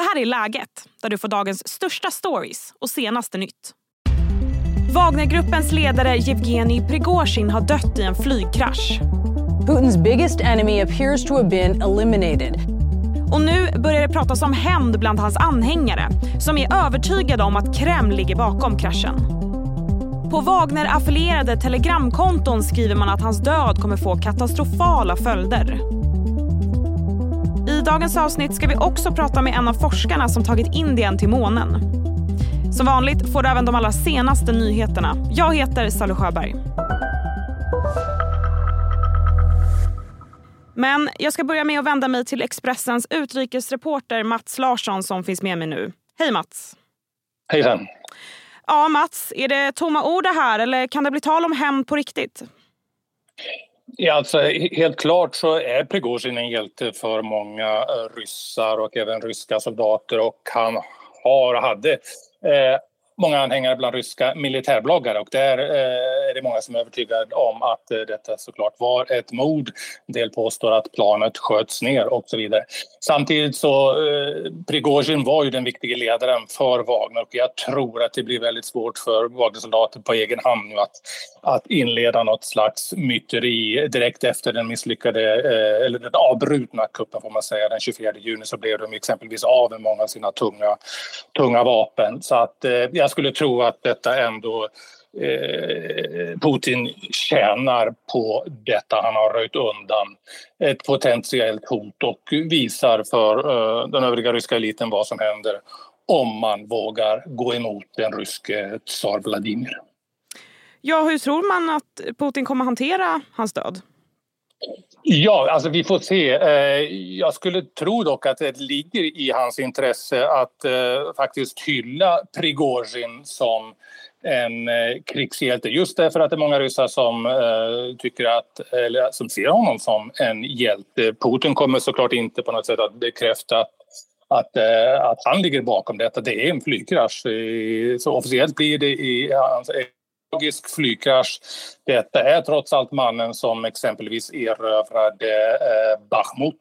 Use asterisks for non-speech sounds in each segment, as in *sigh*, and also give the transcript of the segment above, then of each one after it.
Det här är Läget, där du får dagens största stories och senaste nytt. Wagnergruppens ledare Yevgeny Prigozjin har dött i en flygkrasch. Putin's biggest enemy appears to have been eliminated. Och nu börjar det pratas om hämnd bland hans anhängare som är övertygade om att Kreml ligger bakom kraschen. På Wagner-affilierade telegramkonton skriver man att hans död kommer få katastrofala följder. I dagens avsnitt ska vi också prata med en av forskarna som tagit Indien till månen. Som vanligt får du även de allra senaste nyheterna. Jag heter Sally Sjöberg. Men jag ska börja med att vända mig till Expressens utrikesreporter Mats Larsson som finns med mig nu. Hej Mats! Hejsan! Ja Mats, är det tomma ord det här eller kan det bli tal om hämnd på riktigt? Ja, alltså, helt klart så är Prigozjin en hjälte för många eh, ryssar och även ryska soldater och han har och hade eh, många anhängare bland ryska militärbloggare och där eh, är det många som är övertygade om att eh, detta såklart var ett mord. En del påstår att planet sköts ner och så vidare. Samtidigt så eh, Prigozjin var ju den viktiga ledaren för Wagner och jag tror att det blir väldigt svårt för Wagnersoldater på egen hand nu att, att inleda något slags myteri direkt efter den misslyckade, eller den avbrutna kuppen får man säga. Den 24 juni så blev de exempelvis av med många av sina tunga, tunga vapen. Så att jag jag skulle tro att detta ändå eh, Putin tjänar på detta. Han har röjt undan ett potentiellt hot och visar för eh, den övriga ryska eliten vad som händer om man vågar gå emot den ryske tsar Vladimir. Ja, hur tror man att Putin kommer hantera hans död? Ja, alltså vi får se. Eh, jag skulle tro dock att det ligger i hans intresse att eh, faktiskt hylla Prigozjin som en eh, krigshjälte just därför att det är många ryssar som tycker att, eller som ser honom som en hjälte. Putin kommer såklart inte på något sätt att bekräfta att att, att han ligger bakom detta. Det är en flygkrasch. Så officiellt blir det i hans tragisk flygkrasch. Detta är trots allt mannen som exempelvis erövrade eh, Bachmut.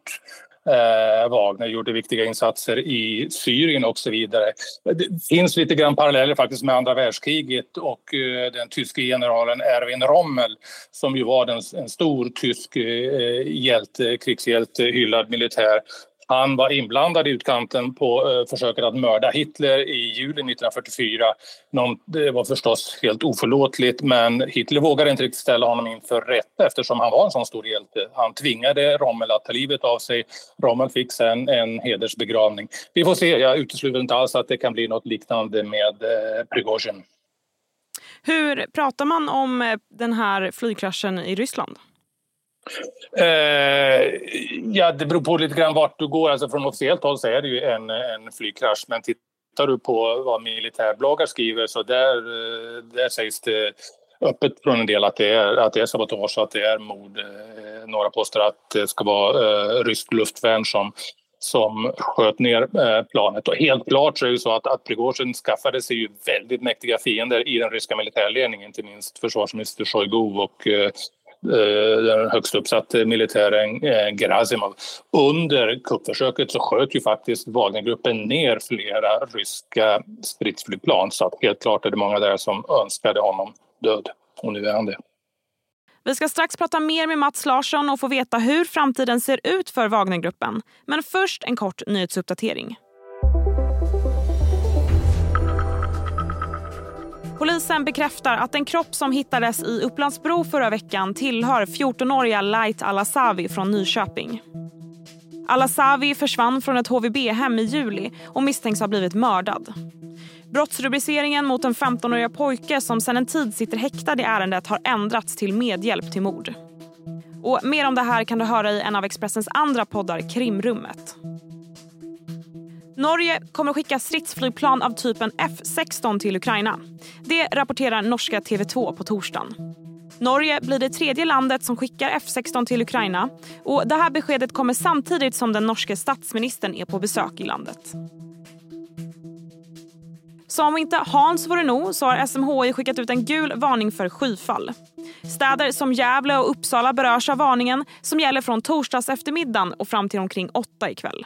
Eh, Wagner gjorde viktiga insatser i Syrien och så vidare. Det finns lite grann paralleller faktiskt med andra världskriget och eh, den tyske generalen Erwin Rommel som ju var den, en stor tysk eh, hjälte, krigshjälte, hyllad militär han var inblandad i utkanten på eh, försöket att mörda Hitler i juli 1944. Någon, det var förstås helt oförlåtligt men Hitler vågade inte riktigt ställa honom inför rätta eftersom han var en sån stor hjälte. Han tvingade Rommel att ta livet av sig. Rommel fick sen en hedersbegravning. Vi får se, jag utesluter inte alls att det kan bli något liknande med eh, Prigozjin. Hur pratar man om eh, den här flygkraschen i Ryssland? Eh, ja, det beror på lite grann vart du går. Alltså från officiellt håll så är det ju en, en flygkrasch. Men tittar du på vad militärbloggar skriver så där, eh, där sägs det öppet från en del att det är, att det är sabotage och att det är mord. Eh, några påstår att det ska vara eh, ryskt luftvärn som som sköt ner eh, planet. Och helt klart så är det så att, att Prigozjin skaffade sig ju väldigt mäktiga fiender i den ryska militärledningen, inte minst försvarsminister Sjojgu och Eh, Eh, den högst uppsatte militären eh, Gerasimov. Under kuppförsöket så sköt ju faktiskt Wagnergruppen ner flera ryska stridsflygplan så helt klart är det många där som önskade honom död. Och nu är han det. Vi ska strax prata mer med Mats Larsson och få veta hur framtiden ser ut för Wagnergruppen. Men först en kort nyhetsuppdatering. Polisen bekräftar att den kropp som hittades i Upplandsbro förra veckan tillhör 14-åriga Light Alasavi från Nyköping. Alasavi försvann från ett HVB-hem i juli och misstänks ha blivit mördad. Brottsrubriceringen mot en 15-åriga pojke som sedan en tid sitter häktad i ärendet har ändrats till medhjälp till mord. Och mer om det här kan du höra i en av Expressens andra poddar, Krimrummet. Norge kommer att skicka stridsflygplan av typen F16 till Ukraina. Det rapporterar norska TV2 på torsdagen. Norge blir det tredje landet som skickar F16 till Ukraina. Och Det här beskedet kommer samtidigt som den norske statsministern är på besök i landet. Som om inte Hans vore nog så har SMHI skickat ut en gul varning för skyfall. Städer som Gävle och Uppsala berörs av varningen som gäller från torsdags eftermiddagen och fram till omkring åtta ikväll.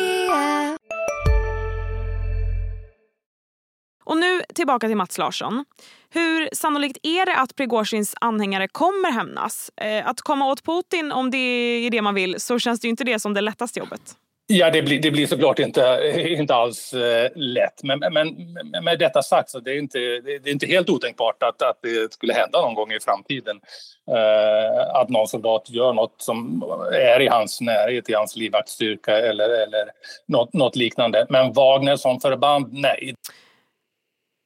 Tillbaka till Mats Larsson. Hur sannolikt är det att Prigozjins anhängare kommer hämnas? Eh, att komma åt Putin, om det är det man vill, så känns det ju inte det som det lättaste jobbet. Ja, det blir, det blir såklart inte, *laughs* inte alls eh, lätt. Men, men med detta sagt så det är inte, det är inte helt otänkbart att, att det skulle hända någon gång i framtiden. Eh, att någon soldat gör något som är i hans närhet, i hans livvaktsstyrka eller, eller något, något liknande. Men Wagner som förband, nej.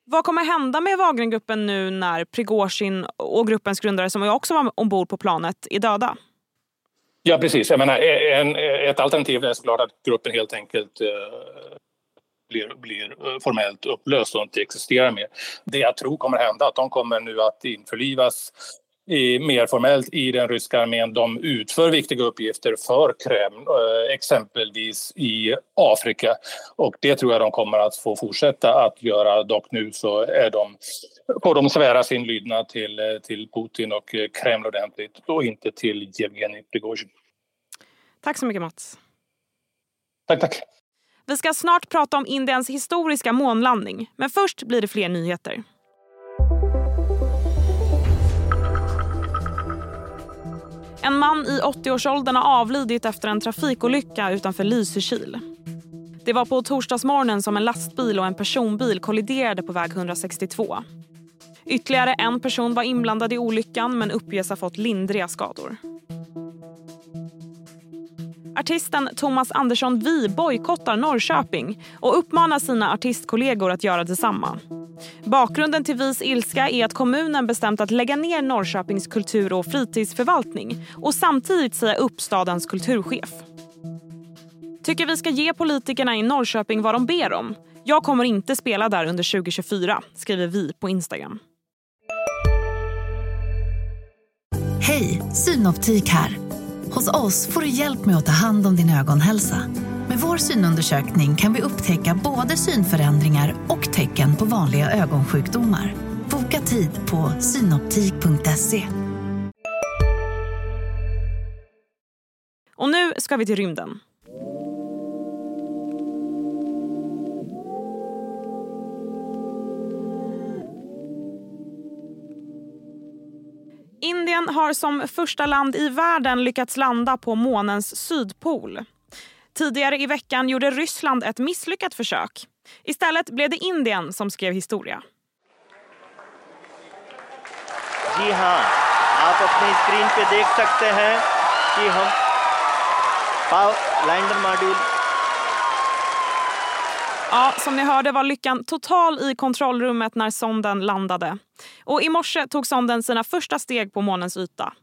Vad kommer hända med Wagnergruppen nu när Prigozjin och gruppens grundare som också var ombord på planet är döda? Ja, precis. Jag menar, e- en, e- ett alternativ är såklart att gruppen helt enkelt eh, blir, blir eh, formellt upplöst och inte existerar mer. Det jag tror kommer hända är att de kommer nu att införlivas i, mer formellt i den ryska armén. De utför viktiga uppgifter för Kreml, eh, exempelvis i Afrika. Och det tror jag de kommer att få fortsätta att göra. Dock nu så är de, får de svära sin lydnad till, eh, till Putin och eh, Kreml ordentligt och inte till Yevgenij Prigozjin. Tack så mycket Mats. Tack, tack. Vi ska snart prata om Indiens historiska månlandning, men först blir det fler nyheter. En man i 80-årsåldern har avlidit efter en trafikolycka utanför Lysekil. Det var på torsdagsmorgonen som en lastbil och en personbil kolliderade på väg 162. Ytterligare en person var inblandad i olyckan men uppges ha fått lindriga skador. Artisten Thomas Andersson Vi bojkottar Norrköping och uppmanar sina artistkollegor att göra detsamma. Bakgrunden till Vis ilska är att kommunen bestämt att lägga ner Norrköpings kultur och fritidsförvaltning och samtidigt säga upp stadens kulturchef. Tycker vi ska ge politikerna i Norrköping vad de ber om. Jag kommer inte spela där under 2024, skriver Vi på Instagram. Hej, Synoptik här. Hos oss får du hjälp med att ta hand om din ögonhälsa. Med vår synundersökning kan vi upptäcka både synförändringar och tecken på vanliga ögonsjukdomar. Boka tid på synoptik.se. Och nu ska vi till rymden. Indien har som första land i världen lyckats landa på månens sydpol. Tidigare i veckan gjorde Ryssland ett misslyckat försök. Istället blev det Indien som skrev historia. जी हाँ आप अपनी स्क्रीन पे देख सकते हैं कि हम lander module Ja, som ni hörde var lyckan total i kontrollrummet när sonden landade. Och I morse tog sonden sina första steg på månens yta.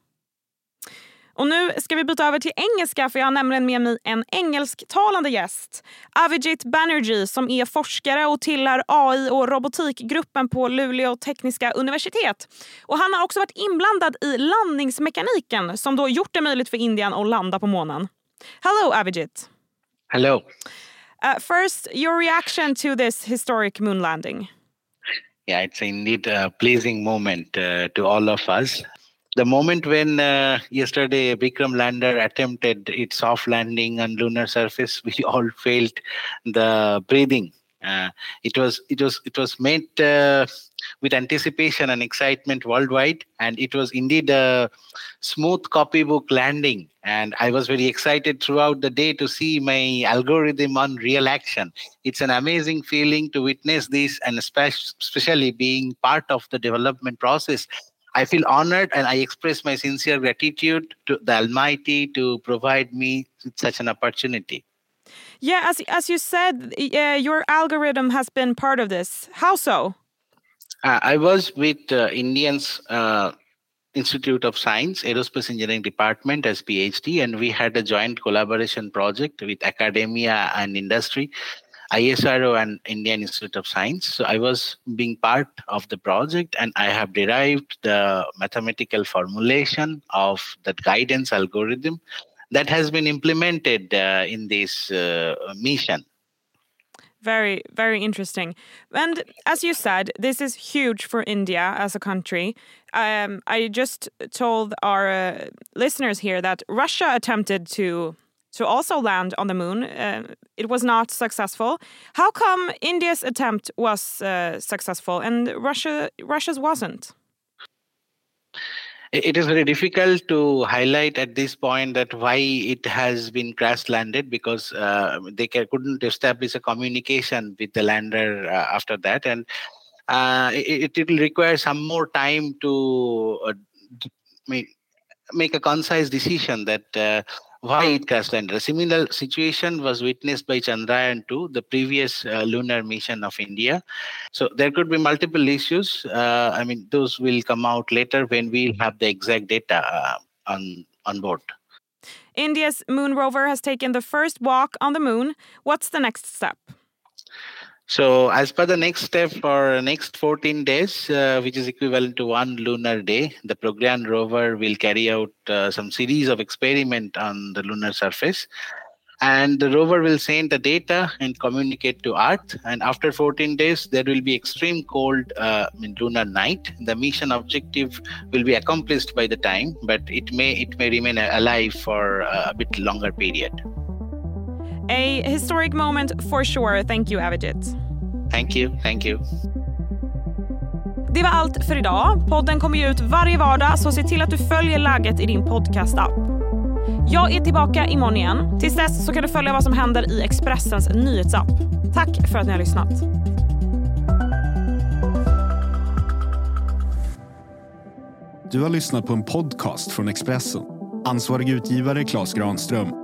Och Nu ska vi byta över till engelska för jag har nämligen med mig en engelsktalande gäst. Avijit Banerjee som är forskare och tillhör AI och robotikgruppen på Luleå tekniska universitet. Och Han har också varit inblandad i landningsmekaniken som då gjort det möjligt för Indien att landa på månen. Hello Avijit. Hello. Uh, first, your reaction to this historic moon landing. Yeah, it's indeed a pleasing moment uh, to all of us. The moment when uh, yesterday Vikram lander attempted its soft landing on lunar surface, *laughs* we all felt the breathing. Uh, it was it was it was made uh, with anticipation and excitement worldwide. And it was indeed a smooth copybook landing. And I was very excited throughout the day to see my algorithm on real action. It's an amazing feeling to witness this, and especially being part of the development process. I feel honored and I express my sincere gratitude to the Almighty to provide me with such an opportunity. Yeah, as as you said, uh, your algorithm has been part of this. How so? Uh, I was with uh, Indians uh, Institute of Science, Aerospace Engineering Department as PhD, and we had a joint collaboration project with academia and industry, ISRO and Indian Institute of Science. So I was being part of the project, and I have derived the mathematical formulation of that guidance algorithm that has been implemented uh, in this uh, mission. Very, very interesting. And as you said, this is huge for India as a country. Um, I just told our uh, listeners here that Russia attempted to to also land on the moon. Uh, it was not successful. How come India's attempt was uh, successful and Russia Russia's wasn't? It is very difficult to highlight at this point that why it has been crash landed because uh, they couldn't establish a communication with the lander uh, after that. And uh, it, will require some more time to uh, make, make a concise decision that uh, why it crashed landed. A similar situation was witnessed by Chandrayaan 2, the previous uh, lunar mission of India. So there could be multiple issues. Uh, I mean, those will come out later when we have the exact data uh, on on board. India's moon rover has taken the first walk on the moon. What's the next step? So, as per the next step for next 14 days, uh, which is equivalent to one lunar day, the Pragyan rover will carry out uh, some series of experiment on the lunar surface. And the rover will send the data and communicate to Earth. And after 14 days, there will be extreme cold uh, lunar night. The mission objective will be accomplished by the time, but it may it may remain alive for a bit longer period. A historic moment for sure. Thank you, Avijit. Thank you. Thank you. Det var allt för idag. Podden kommer ju ut varje vardag så se till att du följer läget i din podcast-app. Jag är tillbaka imorgon igen. Tills dess så kan du följa vad som händer i Expressens nyhetsapp. Tack för att ni har lyssnat. Du har lyssnat på en podcast från Expressen. Ansvarig utgivare Klas Granström